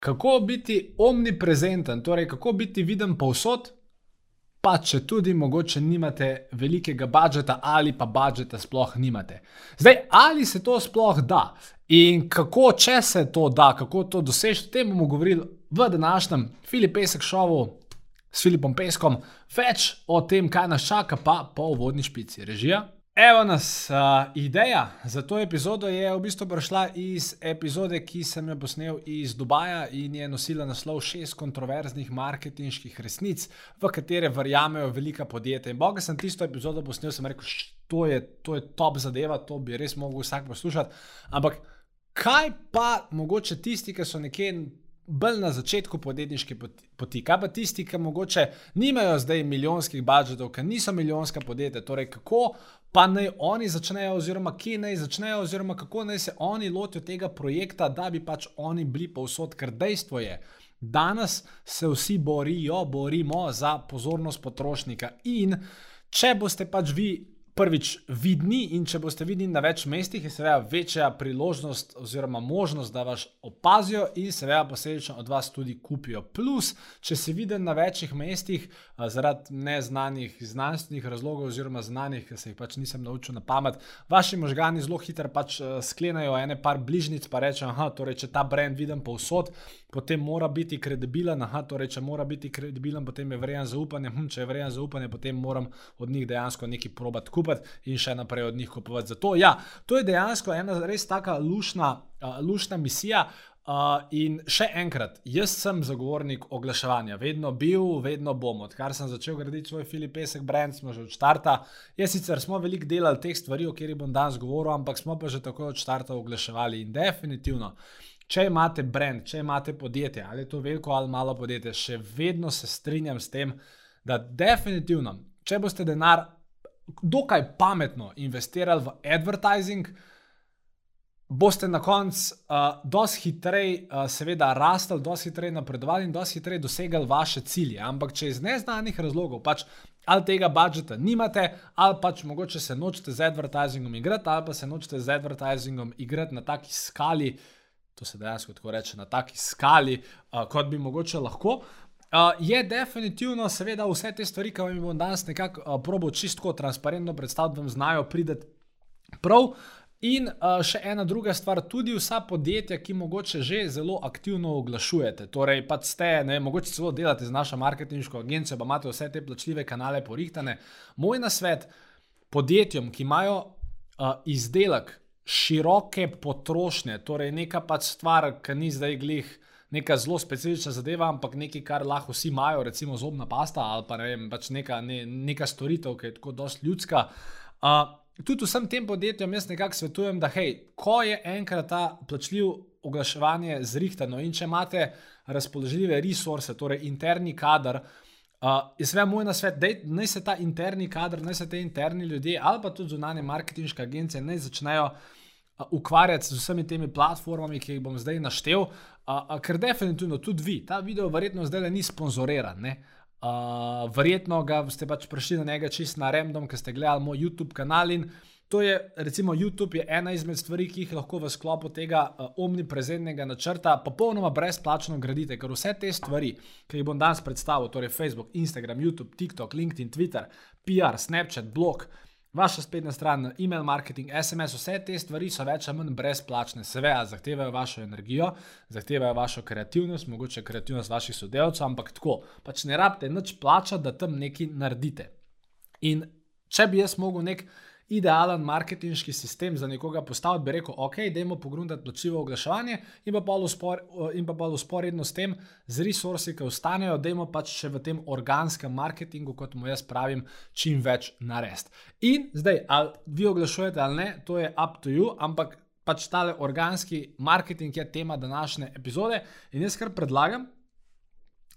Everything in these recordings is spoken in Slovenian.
kako biti omniprezenten, torej kako biti viden povsod, pa če tudi mogoče nimate velikega budžeta ali pa budžeta sploh nimate. Zdaj, ali se to sploh da in kako, če se to da, kako to doseči, o tem bomo govorili v današnjem Filip Pesek šovu s Filipom Peskom, več o tem, kaj nas čaka, pa po uvodni špici režija. Evo nas, uh, ideja za to epizodo je v bistvu prišla iz epizode, ki sem jo posnel iz Dubaja in je nosila naslov šest kontroverznih marketinških resnic, v katere verjamejo velika podjetja. In boga sem tisto epizodo posnel, sem rekel, to je, to je top zadeva, to bi res mogel vsak poslušati. Ampak kaj pa mogoče tisti, ki so nekje bolj na začetku podjetniške poti. Kaj pa tisti, ki mogoče nimajo zdaj milijonskih budžetov, ki niso milijonska podjetja, torej kako pa naj oni začnejo, oziroma kje naj začnejo, oziroma kako naj se oni lotijo tega projekta, da bi pač oni bili povsod, ker dejstvo je. Danes se vsi borijo, borimo za pozornost potrošnika. In če boste pač vi prvič vidni in če boste vidni na več mestih, je seveda večja priložnost oziroma možnost, da vas opazijo in seveda posledično od vas tudi kupijo. Plus, če si viden na večjih mestih zaradi neznanih znanstvenih razlogov oziroma znanih, ki se jih pač nisem naučil na pamet, vaši možgani zelo hitro pač sklenajo ene par bližnjic, pa rečejo, aha, torej če ta brand vidim povsod, potem mora biti kredibilen, aha, torej če mora biti kredibilen, potem je vrejen zaupanje, hm, če je vrejen zaupanje, potem moram od njih dejansko nekaj probati kupiti kupiti in še naprej od njih kupovati. Zato, ja, to je dejansko ena res tako lušna, uh, lušna misija. Uh, in še enkrat, jaz sem zagovornik oglaševanja, vedno bil, vedno bom. Odkar sem začel graditi svoj Filip Pesek brand, smo že od začetka. Jaz sicer smo veliko delali teh stvari, o katerih bom danes govoril, ampak smo pa že tako od začetka oglaševali. In definitivno, če imate brand, če imate podjetje, ali je to veliko ali malo podjetje, še vedno se strinjam s tem, da definitivno, če boste denar dokaj pametno investirali v advertising, boste na koncu uh, dosti hitreje, uh, seveda, rastli, dosti hitreje napredovali in dosti hitreje dosegali vaše cilje. Ampak če iz neznanih razlogov pač ali tega budžeta nimate, ali pač mogoče se nočete z advertisingom igrati, ali pa se nočete z advertisingom igrati na taki skali. To se dejansko tako reče na taki skali, uh, kot bi mogoče lahko. Uh, je definitivno, seveda, vse te stvari, ki vam bom danes nekako uh, probo čisto transparentno predstaviti, vam znajo prideti prav. In uh, še ena druga stvar, tudi vsa podjetja, ki mogoče že zelo aktivno oglašujete, torej pa ste, ne, mogoče celo delate z našo marketinško agencijo, pa imate vse te plačljive kanale porihtane. Moj nasvet podjetjem, ki imajo uh, izdelek široke potrošnje, torej neka pač stvar, ki ni zdaj glih neka zelo specifična zadeva, ampak nekaj, kar lahko vsi imajo, recimo zobna pasta ali pa ne vem, pač neka, ne, neka storitev, ki je tako dosti ljudska. Uh, tudi vsem tem podjetjem jaz nekako svetujem, da hej, ko je enkrat ta plačljiv oglaševanje zrihtano in če imate razpoložljive resurse, torej interni kader. Uh, je seveda moj nasvet, da naj se ta interni kader, naj se te interni ljudje ali pa tudi zunanje marketinške agencije naj začnejo uh, ukvarjati z vsemi temi platformami, ki jih bom zdaj naštel, Uh, ker definitivno tudi vi, ta video verjetno zdaj le ni sponzoriran. Uh, verjetno ste pač prišli na njega čist na random, ker ste gledali moj YouTube kanal in to je, recimo, YouTube je ena izmed stvari, ki jih lahko v sklopu tega uh, omniprezentnega načrta popolnoma brezplačno gradite, ker vse te stvari, ki jih bom danes predstavil, torej Facebook, Instagram, YouTube, TikTok, LinkedIn, Twitter, PR, Snapchat, blog. Vaša spletna stran, e-mail marketing, SMS, vse te stvari so več ali manj brezplačne. Seveda, zahtevajo vašo energijo, zahtevajo vašo kreativnost, mogoče kreativnost vaših sodelavcev, ampak tako, pač ne rabite nič plačati, da tam nekaj naredite. In če bi jaz mogel nek idealen marketinški sistem za nekoga postaviti, bi rekel, ok, dajmo pogruniti plačljivo oglaševanje in pa bolj uspor, usporedno s tem, z resursi, ki ostanejo, dajmo pač še v tem organskem marketingu, kot mu jaz pravim, čim več narediti. In zdaj, ali vi oglašujete ali ne, to je up to you, ampak pač tale organski marketing je tema današnje epizode in jaz kar predlagam,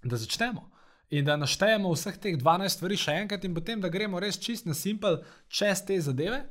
da začnemo in da naštejemo vseh teh 12 stvari še enkrat, in potem da gremo res čist na simpel čez te zadeve.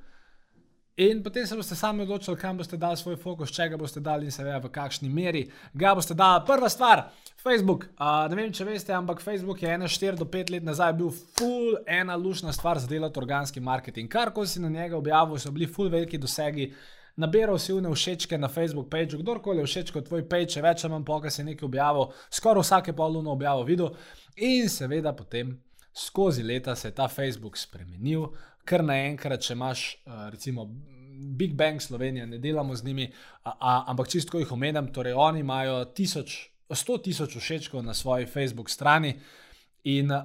In potem se boste sami odločili, kam boste dali svoj fokus, če ga boste dali in seveda v kakšni meri ga boste dali. Prva stvar, Facebook. Uh, ne vem, če veste, ampak Facebook je ena 4 do 5 let nazaj bil full ena lušna stvar za delati organski marketing. Kar ko si na njega objavil, so bili full veliki dosegi. Nabiral si vne všečke na Facebook page, kdorkoli je všeč kot tvoj page, več ali manj poka si nekaj objavil, skoraj vsake poluno objavo videl in seveda potem skozi leta se je ta Facebook spremenil, ker naenkrat, če imaš uh, recimo Big Bang Slovenija, ne delamo z njimi, a, a, ampak čisto jih omenjam, torej oni imajo tisoč, 100 tisoč všečkov na svoji Facebook strani. In uh,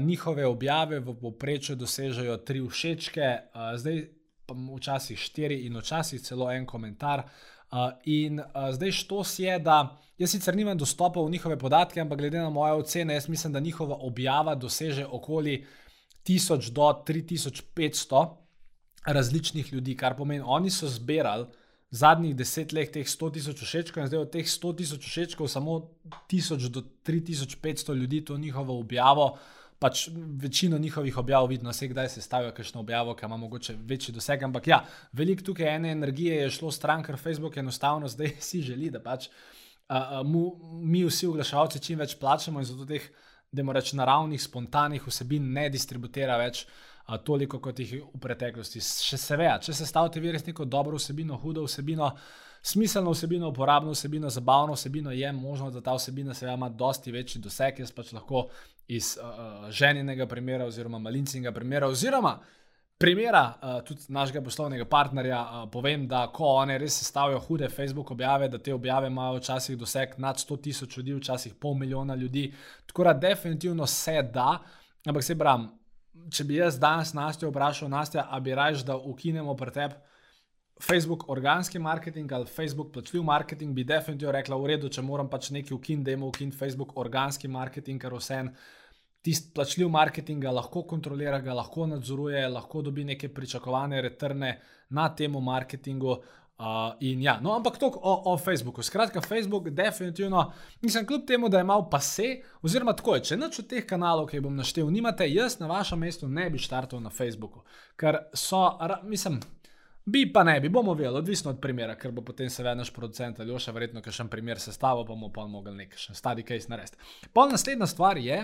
njihove objave v povprečju dosežejo tri všečke, uh, zdaj včasih štiri, in včasih celo en komentar. Uh, in uh, zdaj štos je, da jaz sicer nimam dostopa v njihove podatke, ampak glede na moje ocene, jaz mislim, da njihova objava doseže okoli 1000 do 3500 različnih ljudi, kar pomeni, oni so zbirali zadnjih deset let teh 100 tisoč všečkov in zdaj od teh 100 tisoč všečkov samo 1000 do 3500 ljudi to njihovo objavo. Pač večino njihovih objav vidno, vse kdaj se stavijo, kakšno objavo, ki ima mogoče večji doseg. Ampak ja, veliko tukaj ene energije je šlo stran, ker Facebook enostavno zdaj si želi, da pač uh, mu, mi vsi oglaševalci čim več plačamo in zato teh, da moramo reči, naravnih, spontanih vsebin ne distribuira več. Toliko kot jih v preteklosti. Še seveda, če se stavite vi res neko dobro vsebino, hudo vsebino, smiselno vsebino, uporabno vsebino, zabavno vsebino, je možno, da ta vsebina seveda ima dosti večji doseg. Jaz pač lahko iz uh, ženjenega primera oziroma malincinega primera oziroma primera uh, tudi našega poslovnega partnerja uh, povem, da ko one res sestavljajo hude Facebook objave, da te objave imajo včasih doseg nad 100 tisoč ljudi, včasih pol milijona ljudi. Tako da definitivno se da, ampak se bram, če bi jaz danes Nastjo vprašal, Nastja, ali bi raje, da ukinemo pretep Facebook organski marketing ali Facebook plačljiv marketing, bi definitivno rekla, v redu, če moram pač nekaj ukiniti, da imamo ukiniti Facebook organski marketing, ker vse en. Tisti plačljiv marketing ga lahko kontrolira, ga lahko nadzoruje, lahko dobi neke pričakovane returne na temu marketingu, Uh, ja, no, ampak to o, o Facebooku. Skratka, Facebook definitivno, mislim, kljub temu, da je malo pase, oziroma tako je, če noč od teh kanalov, ki jih bom naštel, nimate, jaz na vašem mestu ne bi štartal na Facebooku. Ker so, mislim, bi pa ne bi, bomo videli, odvisno od primera, ker bo potem seveda naš producent ali še verjetno, še en primer sestavo, bomo pa mogli nekaj še stadi case narediti. Pol naslednja stvar je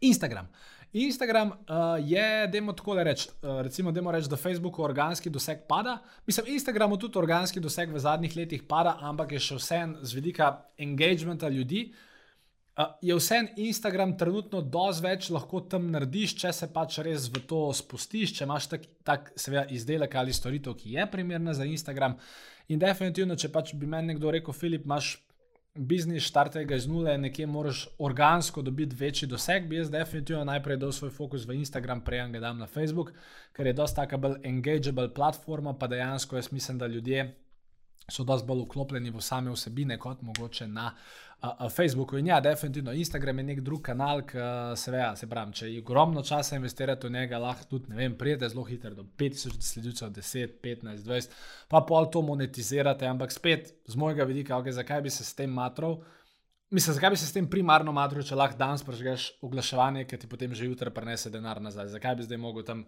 Instagram. Instagram uh, je, da tako reč, uh, recimo, da reč, Facebooku organski doseg pada. Mislim, Instagramu tudi organski doseg v zadnjih letih pada, ampak je še vsem z vidika engagementa ljudi. Je vsem Instagram trenutno dosti več lahko tam narediš, če se pač res v to spustiš, če imaš tak, tak seveda, izdelek ali storitev, ki je primerna za Instagram. In definitivno, če pač bi meni nekdo rekel, Filip, imaš biznis štartega iz nule, nekje moraš organsko dobiti večji doseg, bi jaz definitivno najprej dal svoj fokus v Instagram, prej ga dam na Facebook, ker je dosta taka bolj engageable platforma, pa dejansko jaz mislim, da ljudje so dosti bolj vklopljeni v same vsebine kot mogoče na uh, Facebooku. In ja, definitivno Instagram je nek drug kanal, ki se ve, se pravi, če ogromno časa investirate v njega, lahko tudi, ne vem, prijete zelo hitro do 5000 sledilcev, 10, 15, 20, pa pol to monetizirate, ampak spet z mojega vidika, okay, zakaj bi se s tem matral. Mislim, zakaj bi se s tem primarno matral, če lahko danes prežgeš oglaševanje, ki ti potem že jutra prenese denar nazaj? Zakaj bi zdaj mogel tam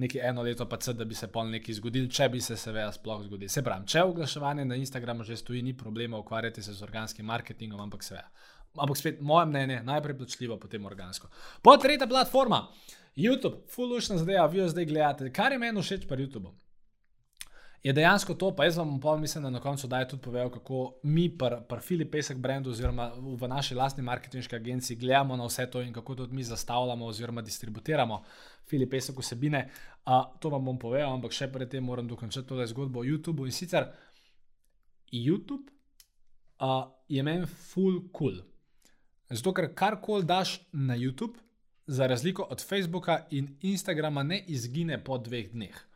nekaj eno leto, pa cel, da bi se pol nekaj zgodil, če bi se seveda sploh zgodil. Se pravi, če oglaševanje na Instagramu že stoji, ni problema, ukvarjati se z organskim marketingom, ampak seveda. Ampak spet, moje mnenje, najprej plačljivo, potem organsko. Po tretja platforma, YouTube, fullušna zadeva, vi jo zdaj gledate. Kar je meni všeč pri YouTubu, je dejansko to, pa jaz vam pa mislim, da na koncu daj tudi povedal, kako mi, pri Filip Pesek Brandu, oziroma v naši lastni marketinški agenciji, gledamo na vse to in kako to mi zastavljamo oziroma distribuiramo Filip Pesek vsebine. Uh, to vam bom povedal, ampak še predtem moram dokončati to zgodbo o YouTubu. In sicer YouTube uh, je meni full cool. Zato, ker karkoli daš na YouTube, za razliko od Facebooka in Instagrama, ne izgine po dveh dneh.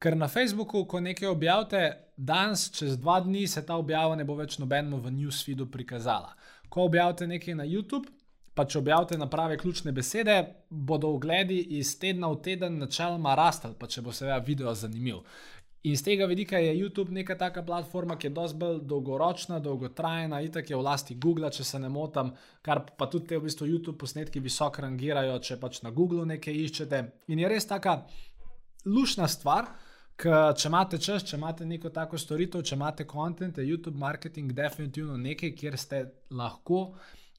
Ker na Facebooku, ko nekaj objavite, danes, čez dva dni, se ta objava ne bo več nobenemu v newsfeedu prikazala. Ko objavite nekaj na YouTube, pa če objavite na prave ključne besede, bodo ogledi iz tedna v teden načeloma rastli, pa če bo seveda video zanimiv. In z tega vidika je YouTube neka taka platforma, ki je dosti bolj dolgoročna, dolgotrajna, itak je v lasti Google, če se ne motim, kar pa tudi te v bistvu YouTube posnetki visoko rangirajo, če pač na Google nekaj iščete. In je res taka lušna stvar. Če imate čas, če imate neko tako storitev, če imate kontent, je YouTube marketing definitivno nekaj, kjer ste lahko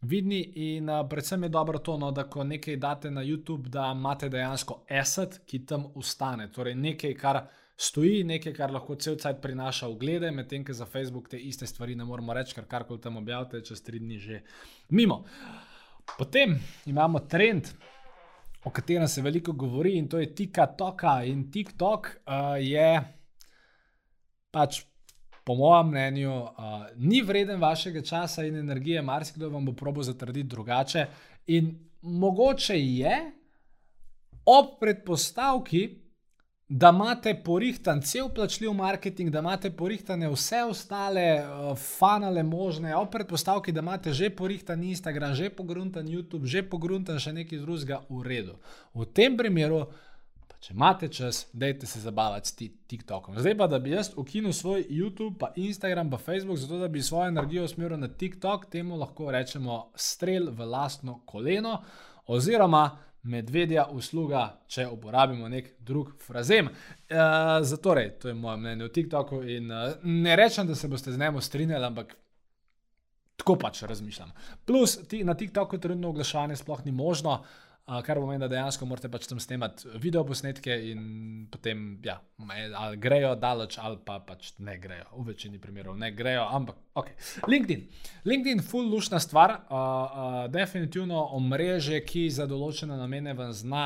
vidni. In uh, predvsem je dobro to, no, da ko nekaj date na YouTube, da imate dejansko asset, ki tam ustane. Torej nekaj, kar stoji, nekaj, kar lahko cel cajt prinaša oglede, medtem ko za Facebook te iste stvari ne moremo reči, ker karkoli tam objavite, čez tri dni že mimo. Potem imamo trend. O katerem se veliko govori, in to je TikTok. In TikTok uh, je pač po mojem mnenju, uh, ni vreden vašega časa in energije, marsikdo vam bo probo zatrditi drugače. In mogoče je ob predpostavki, da imate porihtan cel plačljiv marketing, da imate porihtane vse ostale uh, fanale možne, ob predpostavki, da imate že porihtan Instagram, že pogruntan YouTube, že pogruntan še nekaj drugega, v redu. V tem primeru. Če imate čas, dajte se zabavati s TikTokom. Zdaj pa, da bi jaz ukinil svoj YouTube, pa Instagram, pa Facebook, zato da bi svojo energijo usmeril na TikTok, temu lahko rečemo strel v lastno koleno, oziroma medvedja usluga, če uporabimo nek drug frazem. E, zatorej, to je moje mnenje o TikToku in e, ne rečem, da se boste z njim strinjali, ampak. Tako pač razmišljam. Plus, ti, na TikToku trenutno oglaševanje sploh ni možno, uh, kar pomeni, da dejansko morate pač tam snemati video posnetke in potem, ja, ali grejo daleč, ali pa pač ne grejo. V večini primerov ne grejo, ampak ok. LinkedIn. LinkedIn, full lušna stvar, uh, uh, definitivno omrežje, ki za določene namene vam zna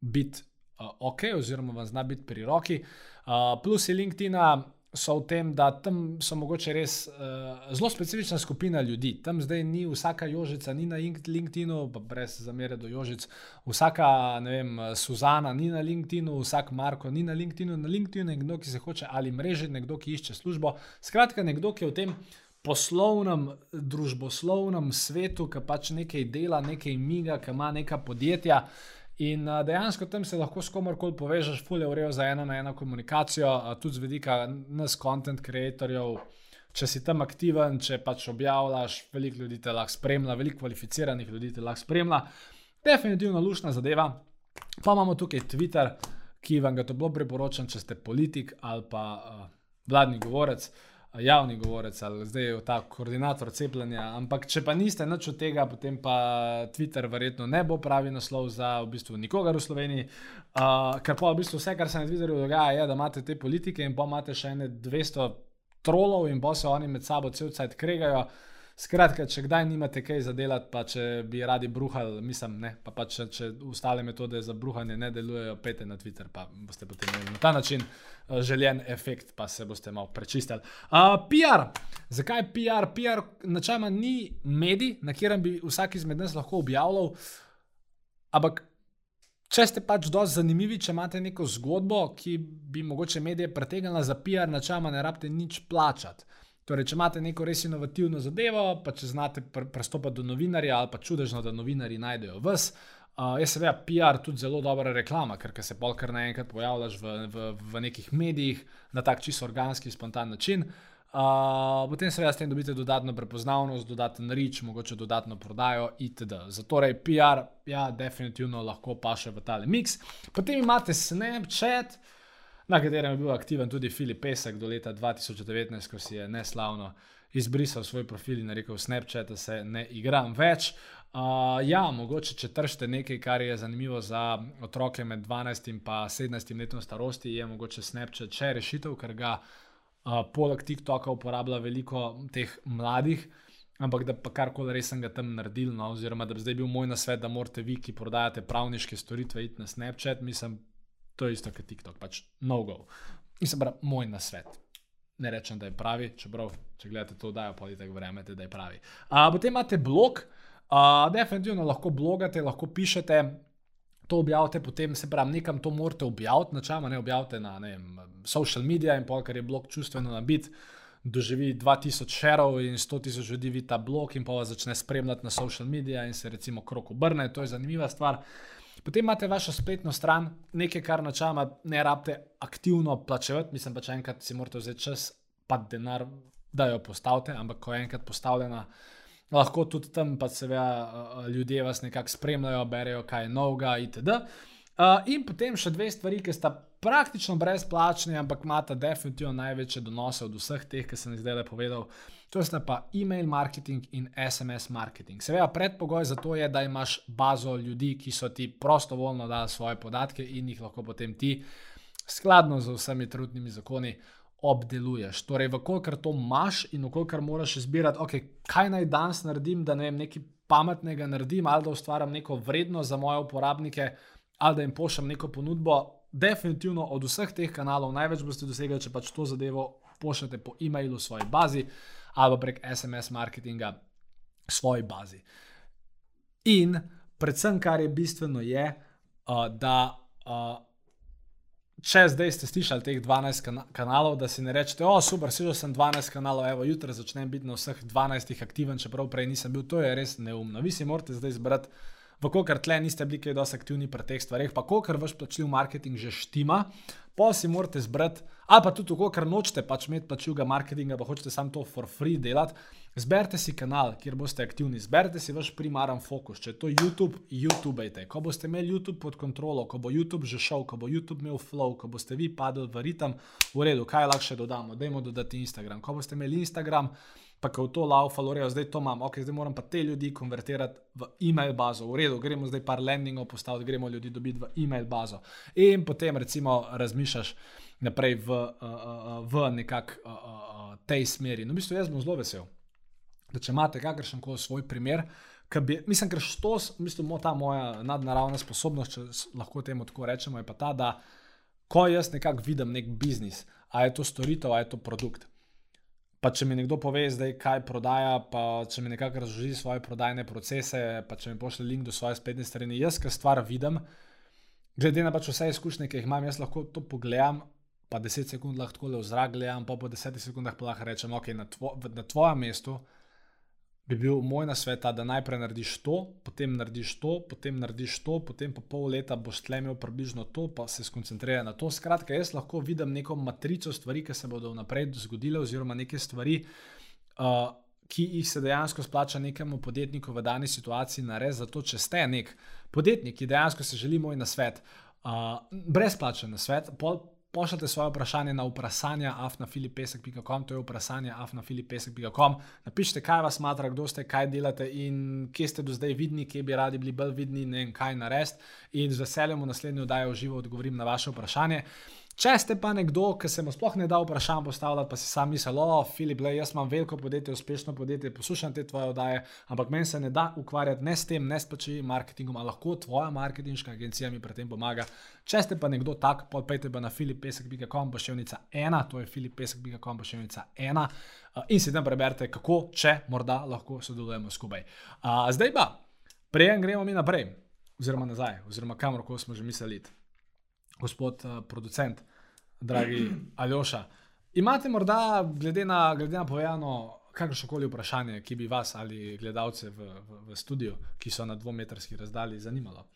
biti uh, ok, oziroma vam zna biti pri roki. Uh, plusi LinkedIna so v tem, da tam so mogoče res uh, zelo specifična skupina ljudi. Tam zdaj ni vsaka Jožica, ni na LinkedInu, pa brez zamere do Jožic, vsaka vem, Suzana ni na LinkedInu, vsak Marko ni na LinkedInu. Na LinkedInu je nekdo, ki se hoče ali mrežiti, nekdo, ki išče službo. Skratka, nekdo, ki je v tem. Poslovnem, družboslovnem svetu, ki pač nekaj dela, nekaj miga, ki ima neka podjetja, In uh, dejansko tam se lahko s komorkoli povežeš, fulje urejo za eno na eno komunikacijo, uh, tudi z vidika nas, content creatorjev. Če si tam aktiven, če pač objavljaš, veliko ljudi te lahko spremlja, veliko kvalificiranih ljudi te lahko spremlja. Definitivno lušna zadeva. Pa imamo tukaj Twitter, ki vam ga toplo priporočam, če ste politik ali pa uh, vladni govorec. Uh, javni govorec ali zdaj ta koordinator cepljenja. Ampak, če pa niste nič od tega, potem pa Twitter verjetno ne bo pravi naslov za v bistvu nikogar v Sloveniji. Uh, ker pa v bistvu vse, kar se na Twitterju dogaja, je, da imate te politike in pa imate še ene 200 trolov in pa se oni med sabo cel cajt kregajo. Skratka, če kdaj nimate kaj za delati, pa če bi radi bruhali, mislim, ne, pa, pa če, če ostale metode za bruhanje ne delujejo, pete na Twitter, pa boste potem imeli na ta način uh, željen efekt, pa se boste malo prečistili. Uh, PR, zakaj PR? PR načeloma ni medij, na katerem bi vsak izmed nas lahko objavljal, ampak. Če ste pač dovolj zanimivi, če imate neko zgodbo, ki bi mogoče medije pretegnila za PR, načeloma ne rabite nič plačati. Torej, če imate neko res inovativno zadevo, pa če znate pr pristopiti do novinarja, ali pa čudežno, da novinari najdejo vas. Uh, je seveda PR tudi zelo dobra reklama, ker se pol kar naenkrat pojavljaš v, v, v nekih medijih na tak čisto organski, spontan način. Uh, potem seveda s tem dobite dodatno prepoznavnost, dodaten rič, mogoče dodatno prodajo itd. Zato je PR, ja, definitivno lahko pa še v tale mix. Potem imate Snapchat na katerem je bil aktiven tudi Filip Pesek do leta 2019, ko si je neslavno izbrisal svoj profil in rekel: Snapchat, da se ne igram več. Uh, ja, mogoče če tržite nekaj, kar je zanimivo za otroke med 12 in 17 letom starosti, je mogoče Snapchat še rešitev, ker ga uh, poleg TikToka uporablja veliko teh mladih. Ampak da pa karkoli resnega tam naredil, no, oziroma da bi zdaj bil moj nasvet, da morate vi, ki prodajate pravniške storitve, iti na Snapchat, mislim, To je isto kot TikTok, pač no go. Mislim, je moj nasvet. Ne rečem, da je pravi, čeprav, če gledate to, da je pa tako verjamete, da je pravi. A, potem imate blog, a, definitivno lahko blogate, lahko pišete. To objavite, potem se pravi, nekam to morate objaviti, načeloma ne objavite na ne vem, social media in pol, ker je blog čustveno nabit, doživi 2000 šerov in 100 tisoč ljudi vidi ta blog in pa vas začne spremljati na social media in se recimo krok obrne, to je zanimiva stvar. Potem imate vašo spletno stran, nekaj, kar načeloma ne rabite aktivno plačevati, mislim pa, če enkrat si morate vzeti čas, pa denar, da jo postavite, ampak ko je enkrat postavljena, lahko tudi tam pa seveda ljudje vas nekako spremljajo, berejo, kaj je novega itd. Uh, in potem še dve stvari, ki sta praktično brezplačni, ampak imata definitivno največje donose od vseh teh, ki sem jih zdaj le povedal. To sta pa e-mail marketing in SMS marketing. Seveda, predpogoj za to je, da imaš bazo ljudi, ki so ti prostovoljno dali svoje podatke in jih lahko potem ti skladno z vsemi trenutnimi zakoni. Obdeluješ. Torej, vkolikor to imaš in vkolikor moraš izbirati, okay, kaj naj danes naredim, da ne vem, nekaj pametnega naredim, ali da ustvarjam neko vrednost za moje uporabnike, ali da jim pošljem neko ponudbo, definitivno od vseh teh kanalov največ boste dosegli, če pač to zadevo pošljete po e-mailu svoji bazi ali prek SMS marketinga svoji bazi. In predvsem, kar je bistveno, je, uh, da uh, če zdaj ste slišali teh 12 kana kanalov, da si ne rečete, o super, slišal sem 12 kanalov, evo, jutri začnem biti na vseh 12 aktiven, čeprav prej nisem bil, to je res neumno. Vi si morate zdaj izbrati Vkolikor tle niste bili kaj dosti aktivni pri teh stvareh, pa kolikor vaš plačljiv marketing že štima, pa si morate zbrati, ali pa tudi, kolikor nočete pač imeti plačljivega marketinga, pa hočete samo to for free delati, zberite si kanal, kjer boste aktivni, zberite si vaš primaren fokus. Če je to YouTube, YouTubejte. Ko boste imeli YouTube pod kontrolo, ko bo YouTube že šel, ko bo YouTube imel flow, ko boste vi padli v ritem, v redu, kaj lahko še dodamo, dajmo dodati Instagram. Ko boste imeli Instagram, pa ko to laufalo, rejo, zdaj to imam, ok, zdaj moram pa te ljudi konvertirati v e-mail bazo, v redu, gremo zdaj par landingov postaviti, gremo ljudi dobiti v e-mail bazo. In potem recimo razmišljaš naprej v, uh, v nekak uh, uh, tej smeri. No, v bistvu jaz bom zelo vesel, da če imate kakršen koli svoj primer. Bi, mislim, ker štos, v bistvu, ta moja nadnaravna sposobnost, če lahko temu tako rečemo, je pa ta, da ko jaz nekako vidim nek biznis, a je to storitev, a je to produkt. Pa če mi nekdo pove, zdaj, kaj prodaja, pa če mi nekako razloži svoje prodajne procese, pa če mi pošlje link do svoje spletne strani, jaz, ki stvar vidim, glede na pač vse izkušnje, ki jih imam, jaz lahko to pogledam, pa 10 sekund lahko le v zrak gledam, pa po 10 sekundah pa lahko rečem, ok, na, tvo, na tvojem mestu bi bil moj nasvet, da najprej narediš to, potem narediš to, potem narediš to, potem pa pol leta boš tlemil približno to, pa se skoncentrira na to. Skratka, jaz lahko vidim neko matrico stvari, ki se bodo vnaprej zgodile, oziroma neke stvari, uh, ki jih se dejansko splača nekemu podjetniku v dani situaciji narediti. Zato, če ste nek podjetnik, ki dejansko se želi moj nasvet, uh, brezplačen nasvet, pol pošljite svoje vprašanje na vprašanje afnafilipesek.com, to je vprašanje afnafilipesek.com. Napišite, kaj vas matra, kdo ste, kaj delate in kje ste do zdaj vidni, kje bi radi bili bolj vidni in kaj narediti. In z veseljem v naslednji oddaji v živo odgovorim na vaše vprašanje. Če ste pa nekdo, ki se mu sploh ne da vprašanje postavljati, pa si sam misli, o, Filip, le, jaz imam veliko podjetje, uspešno podjetje, poslušam te tvoje oddaje, ampak meni se ne da ukvarjati ne s tem, ne s pačivim marketingom, ali lahko tvoja marketinška agencija mi pri tem pomaga. Če ste pa nekdo tak, podpejte pa na filipesek.com, pošiljnica ena, to je filipesek.com, pošiljnica ena in si tam preberite, kako, če morda lahko sodelujemo skupaj. Zdaj pa, prej gremo mi naprej, oziroma nazaj, oziroma kamorkoli smo že mislili gospod uh, producent, dragi Aljoša. Imate morda, glede na, glede na povedano, kakršno koli vprašanje, ki bi vas ali gledalce v, v, v studiu, ki so na dvometrski razdalji, zanimalo?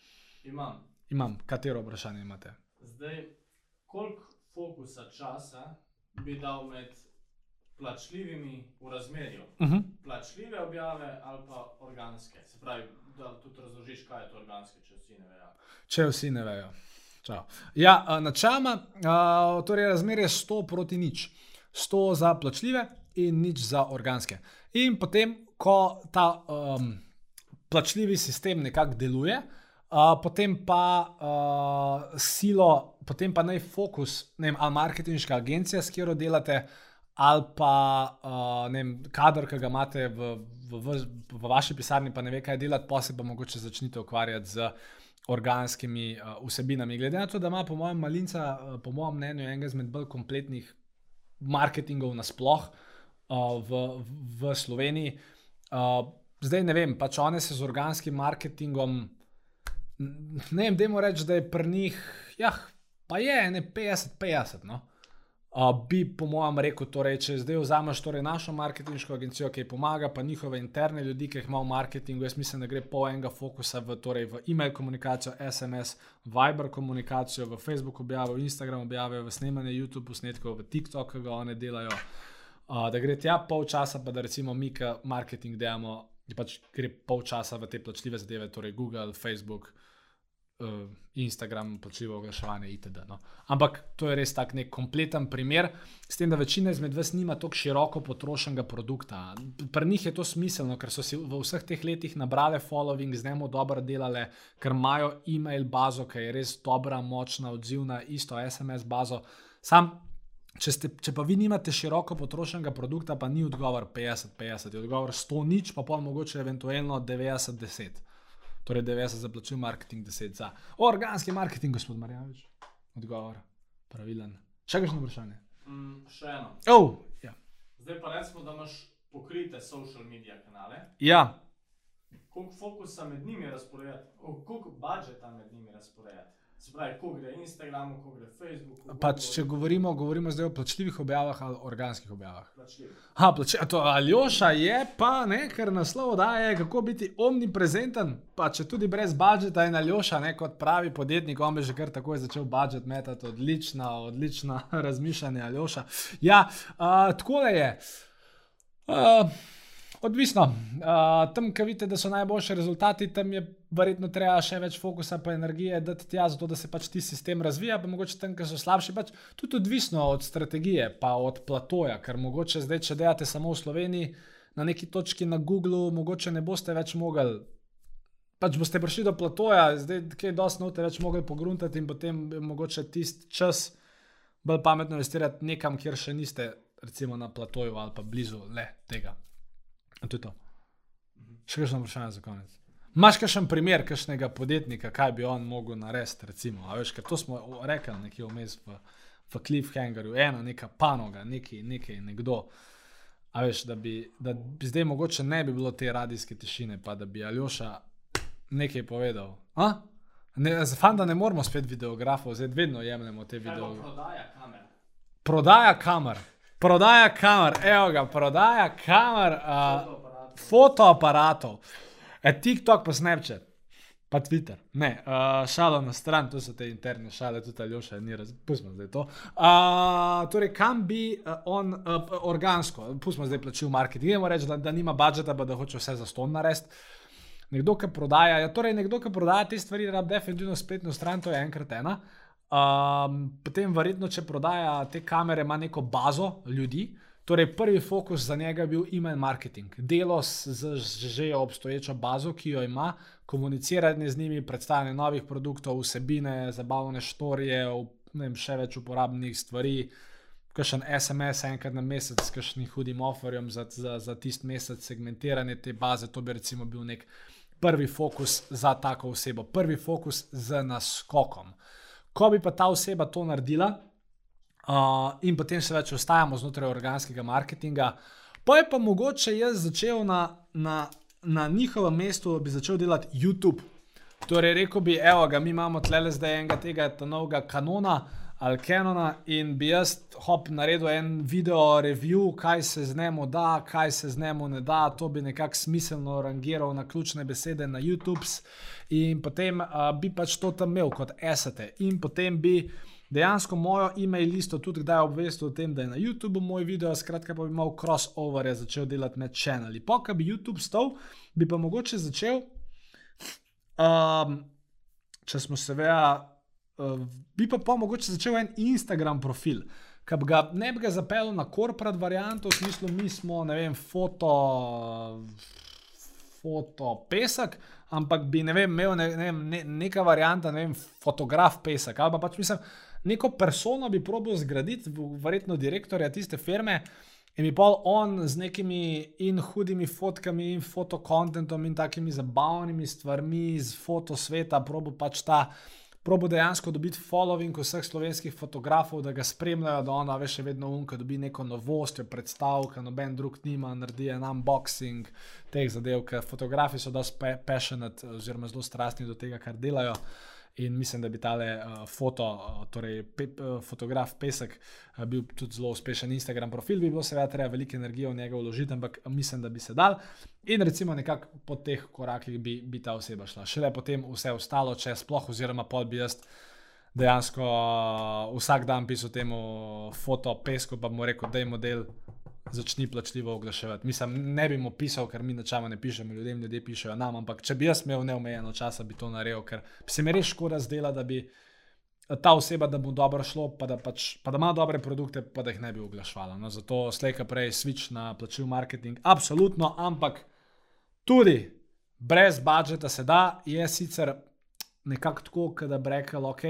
Imam. Imam. Katero vprašanje imate? Zdaj, koliko fokusa časa bi dal med plačljivimi v razmerju? Uh -huh. Plačljive objave ali pa organske? Se pravi, da tudi razložiš, kaj je to organske, če vsi ne vejo. Če vsi ne vejo. Ja, načeloma, torej razmerje je 100 proti nič. 100 za plačljive in nič za organske. In potem, ko ta um, plačljivi sistem nekako deluje, uh, potem pa uh, silo, potem pa naj fokus, ne vem, ali marketinška agencija, s katero delate, ali pa uh, ne vem, kader, ki ga imate v, v, v, v vaši pisarni, pa ne ve, kaj delati, pa se pa mogoče začnite ukvarjati z organskimi uh, vsebinami. Glede na to, da ima, po mojem, malinca, uh, po mojem mnenju, enega izmed bolj kompletnih marketingov nasploh uh, v, v Sloveniji. Uh, zdaj ne vem, pač one se z organskim marketingom, ne vem, da jim rečem, da je pri njih, ja, pa je, ne 50-50. No? Uh, bi, po mojem, rekel, torej, če zdaj vzameš torej našo marketinško agencijo, ki pomaga, pa njihove interne ljudi, ki jih ima v marketingu, jaz mislim, da gre po enega fokusa v, torej, v e-mail komunikacijo, SMS, Viber komunikacijo, v Facebook objave, v Instagram objave, v snemanje YouTube posnetkov, v TikTok, ki ga oni delajo. Uh, da gre tja pol časa, pa da recimo mi, ki marketing delamo, pač gre pol časa v te plačljive zadeve, torej Google, Facebook. Uh, Instagram, plačljivo oglaševanje itd. No. Ampak to je res tak nek kompleten primer, s tem, da večina izmed vas nima tako široko potrošenega produkta. Pri njih je to smiselno, ker so si v vseh teh letih nabrali following, z njim dobro delali, ker imajo e-mail bazo, ki je res dobra, močna, odzivna, isto SMS bazo. Sam Če, ste, če pa vi nimate široko potrošenega produkta, pa ni odgovor 50-50, je odgovor 100 nič, pa pa mogoče eventualno 90-10. Torej 90 za plačil, marketing 10 za. Organski marketing, gospod Marjanovič. Odgovor, pravilen. Še kakšno vprašanje? Mm, še eno. Oh, ja. Zdaj pa recimo, da imaš pokrite social medije kanale. ja, Koliko fokusa med njimi razporejati, O, koliko budžeta med njimi razporejati? Se pravi, ko gre Instagramu, ko gre Facebooku. pač če govorimo, govorimo zdaj o plačljivih objavah ali organskih objavah. Ha, plače, a to Aljoša je pa, ne, ker naslov daje, kako biti omniprezenten, pa če tudi brez budžeta in Aljoša, ne, kot pravi podjetnik, on bi že kar takoj začel budžet metati, odlična, odlična razmišljanja Aljoša. Ja, uh, tako je. Uh, Odvisno. Uh, tam, kjer vidite, da so najboljši rezultati, tam je verjetno treba še več fokusa in energije dati tja, zato da se pač ti sistem razvija, pa mogoče tam, kjer so slabši, pač tudi odvisno od strategije, pa od platoja, ker mogoče zdaj, če delate samo v Sloveniji, na neki točki na Googlu, mogoče ne boste več mogli. Pač boste prišli do platoja, zdaj kaj dosti note več mogli pogruntati in potem mogoče tisti čas bolj pametno investirati nekam, kjer še niste, recimo na platoju ali pa blizu le tega. In to je to. Še kakšno vprašanje za konec? Máš kakšen primer, kakšnega podjetnika, kaj bi on mogel narediti? Recimo, veš, ker to smo rekli nekje vmes v, v Cliffhangerju, ena neka panoga, neki, nekaj, nekdo. A veš, da bi, da bi zdaj mogoče ne bi bilo te radijske tišine, pa da bi Aljoša nekaj povedal. A? Ne, Fanta ne moramo spet videografov, zdaj vedno jemljemo te videografije. prodaja kamer? Prodaja kamer, prodaja kamer, evo ga, prodaja kamer, uh, Fotoaparat. fotoaparatov, e, TikTok pa Snapchat, pa Twitter. Ne, uh, šalo na stran, to so te interne šale, tudi Aljoša ni razumel, pustimo zdaj to. Uh, torej, kam bi uh, on uh, organsko, pustimo zdaj plačil marketing, idemo reči, da, da nima budžeta, pa da hoče vse za ston narediti. Nekdo, ki prodaja, ja, torej nekdo, ki prodaja te stvari, rab definitivno spletno stran, to je enkrat ena. Um, potem, verjetno, če prodaja te kamere, ima neko bazo ljudi. Torej, prvi fokus za njega je bil email marketing, delo z že obstoječo bazo, ki jo ima, komuniciranje z njimi, predstavljanje novih produktov, vsebine, zabavne štorije, vem, še več uporabnih stvari, kakšen SMS enkrat na mesec s kakšnim hudim offerjem za, za, za tisti mesec, segmentiranje te baze, to bi recimo bil nek prvi fokus za tako osebo, prvi fokus z naskokom. Ko bi pa ta oseba to naredila, uh, in potem se več ostajamo znotraj organskega marketinga, pa je pa mogoče jaz začel na, na, na njihovem mestu, bi začel delati YouTube. Torej, rekel bi, evo ga, mi imamo tle zdaj enega tega novega kanona ali kanona in bi jaz hop naredil en video review, kaj se z njemu da, kaj se z njemu ne da, to bi nekako smiselno rangiral na ključne besede na YouTube in potem uh, bi pač to tam imel kot esete in potem bi dejansko mojo e-mail listo tudi kdaj obvestil o tem, da je na YouTubu moj video, skratka pa bi imel crossover, začel delati med kanali. Po, ko bi YouTube stal, bi pa mogoče začel, um, če smo seveda, uh, bi pa, pa mogoče začel en Instagram profil. Ga ne bi ga zapeljal na korporat varianto, v smislu, mi smo, ne vem, foto, foto pesek, ampak bi ne vem, imel ne, ne ne, neka varianta, ne vem, fotograf pesek. Ali pa pač mislim, neko persono bi probil zgraditi, verjetno direktorja tiste firme. In bi pa on z nekimi in hudimi fotkami, in fotokontentom, in takimi zabavnimi stvarmi iz fotosveta, probo pač ta, probo dejansko dobiti following vseh slovenskih fotografov, da ga spremljajo, da ona veš, vedno unka dobi neko novost, jo predstavlja, noben drug nima, naredi en unboxing teh zadev, ker fotografi so dosti passionate oziroma zelo strastni do tega, kar delajo. In mislim, da bi tale uh, foto, uh, torej pe, uh, fotograf Pesek, uh, bil tudi zelo uspešen Instagram profil, bi bilo seveda treba veliko energije v njega vložiti, ampak mislim, da bi se dal. In recimo nekako po teh korakih bi, bi ta oseba šla. Šele potem vse ostalo, če sploh, oziroma pol bi jaz dejansko uh, vsak dan pisal temu foto Pesku, pa mu rekel, da je model začni plačljivo oglaševati. Mislim, ne bi mu pisal, ker mi načela ne pišemo ljudem, ljudje pišejo nam, ampak če bi jaz imel neomejeno časa, bi to naredil, ker bi se mi res škoda zdela, da bi ta oseba, da bo dobro šlo, pa da, pač, pa da ima dobre produkte, pa da jih ne bi oglašvala. No, zato slejka prej switch na plačljiv marketing, absolutno, ampak tudi brez budžeta se da, je sicer nekako tako, da bi rekel, ok,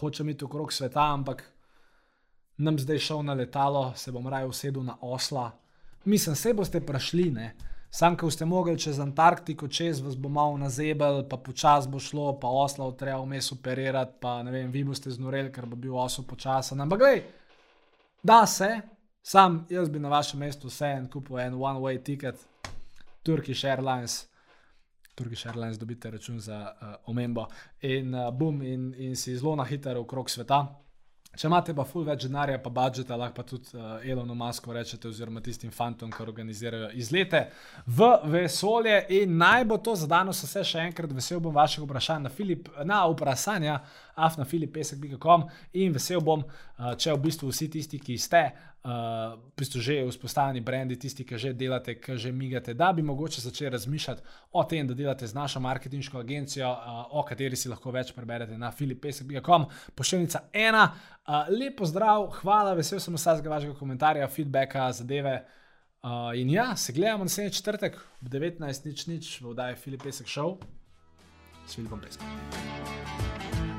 hočem iti okrog sveta, ampak nam zdaj šel na letalo, se bom raje usedel na osla. Mislim, se boste prašli, ne. Sam, ko ste mogli čez Antarktiko, čez vas bo malo nazebel, pa počas bo šlo, pa osla treba vmes operirati, pa ne vem, vi boste znoreli, ker bo bil osel počasen. Ampak, gledaj, da se, sam jaz bi na vašem mestu vse en kupil en one-way ticket, Turkish Airlines. Turkish Airlines dobite račun za uh, omembo in uh, bum, in, in si zelo na hitro okrog sveta. Če imate pa ful več denarja, pa budžeta, lahko pa tudi uh, Elonu Masku rečete, oziroma tistim fantom, ki organizirajo izlete v vesolje. In naj bo to za danes vse še enkrat, vesel bom vaših vprašanj na, Filip, na vprašanja, afna filipesek.com in vesel bom, uh, če v bistvu vsi tisti, ki ste. Uh, v bistvu že vzpostavljeni brendi, tisti, ki že delate, ki že migate, da bi mogoče začeli razmišljati o tem, da delate z našo marketinško agencijo, uh, o kateri si lahko več preberete na filipesek.com, pošiljnica ena. Uh, lepo zdrav, hvala, vesel sem vsakega vašega komentarja, feedbacka, zadeve. Uh, in ja, se gledamo naslednji četrtek ob 19.00 v oddaji Filipesek Show s Filipom Peskom.